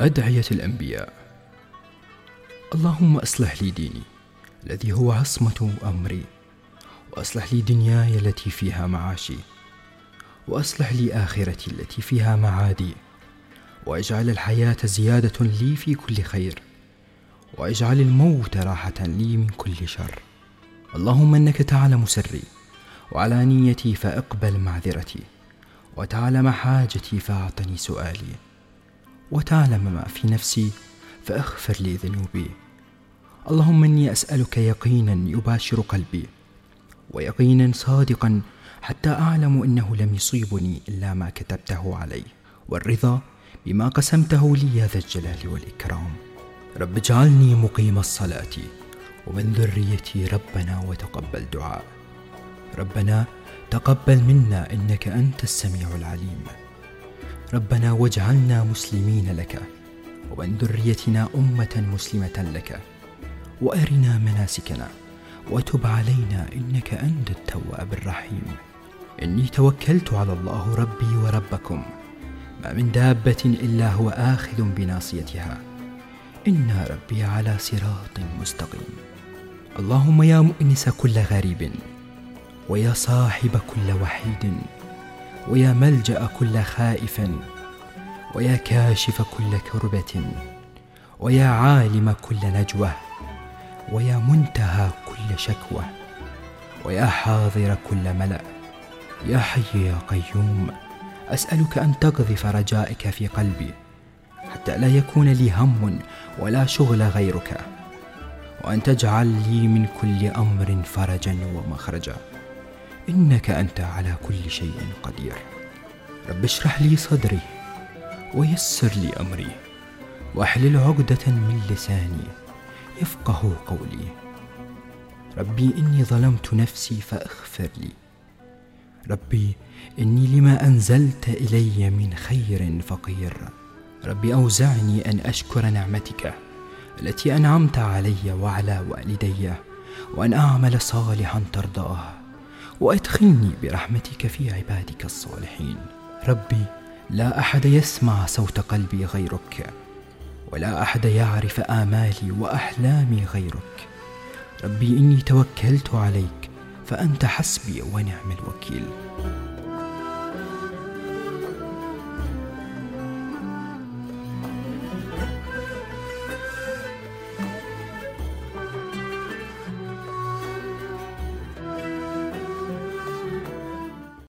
أدعية الأنبياء. اللهم أصلح لي ديني الذي هو عصمة أمري. وأصلح لي دنياي التي فيها معاشي. وأصلح لي آخرتي التي فيها معادي. وأجعل الحياة زيادة لي في كل خير. وأجعل الموت راحة لي من كل شر. اللهم إنك تعلم سري. وعلى نيتي فأقبل معذرتي. وتعلم حاجتي فأعطني سؤالي. وتعلم ما في نفسي فاغفر لي ذنوبي. اللهم إني أسألك يقينا يباشر قلبي ويقينا صادقا حتى أعلم إنه لم يصيبني إلا ما كتبته علي. والرضا بما قسمته لي يا ذا الجلال والإكرام. رب اجعلني مقيم الصلاة ومن ذريتي ربنا وتقبل دعاء. ربنا تقبل منا إنك أنت السميع العليم. ربنا واجعلنا مسلمين لك ومن ذريتنا أمة مسلمة لك. وأرنا مناسكنا وتب علينا إنك أنت التواب الرحيم. إني توكلت على الله ربي وربكم ما من دابة إلا هو آخذ بناصيتها. ان ربي على صراط مستقيم. اللهم يا مؤنس كل غريب ويا صاحب كل وحيد. ويا ملجأ كل خائف ويا كاشف كل كربة ويا عالم كل نجوة ويا منتهى كل شكوى ويا حاضر كل ملأ. يا حي يا قيوم أسألك أن تقذف رجائك في قلبي حتى لا يكون لي هم ولا شغل غيرك وأن تجعل لي من كل أمر فرجا ومخرجا. إنك أنت على كل شيء قدير. رب اشرح لي صدري ويسر لي أمري وأحلل عقدة من لساني يفقه قولي. ربي إني ظلمت نفسي فأغفر لي. ربي إني لما أنزلت إلي من خير فقير. ربي أوزعني أن أشكر نعمتك التي أنعمت علي وعلى والدي وأن أعمل صالحا ترضاه. وأدخلني برحمتك في عبادك الصالحين. ربي لا أحد يسمع صوت قلبي غيرك ولا أحد يعرف آمالي وأحلامي غيرك. ربي إني توكلت عليك فأنت حسبي ونعم الوكيل.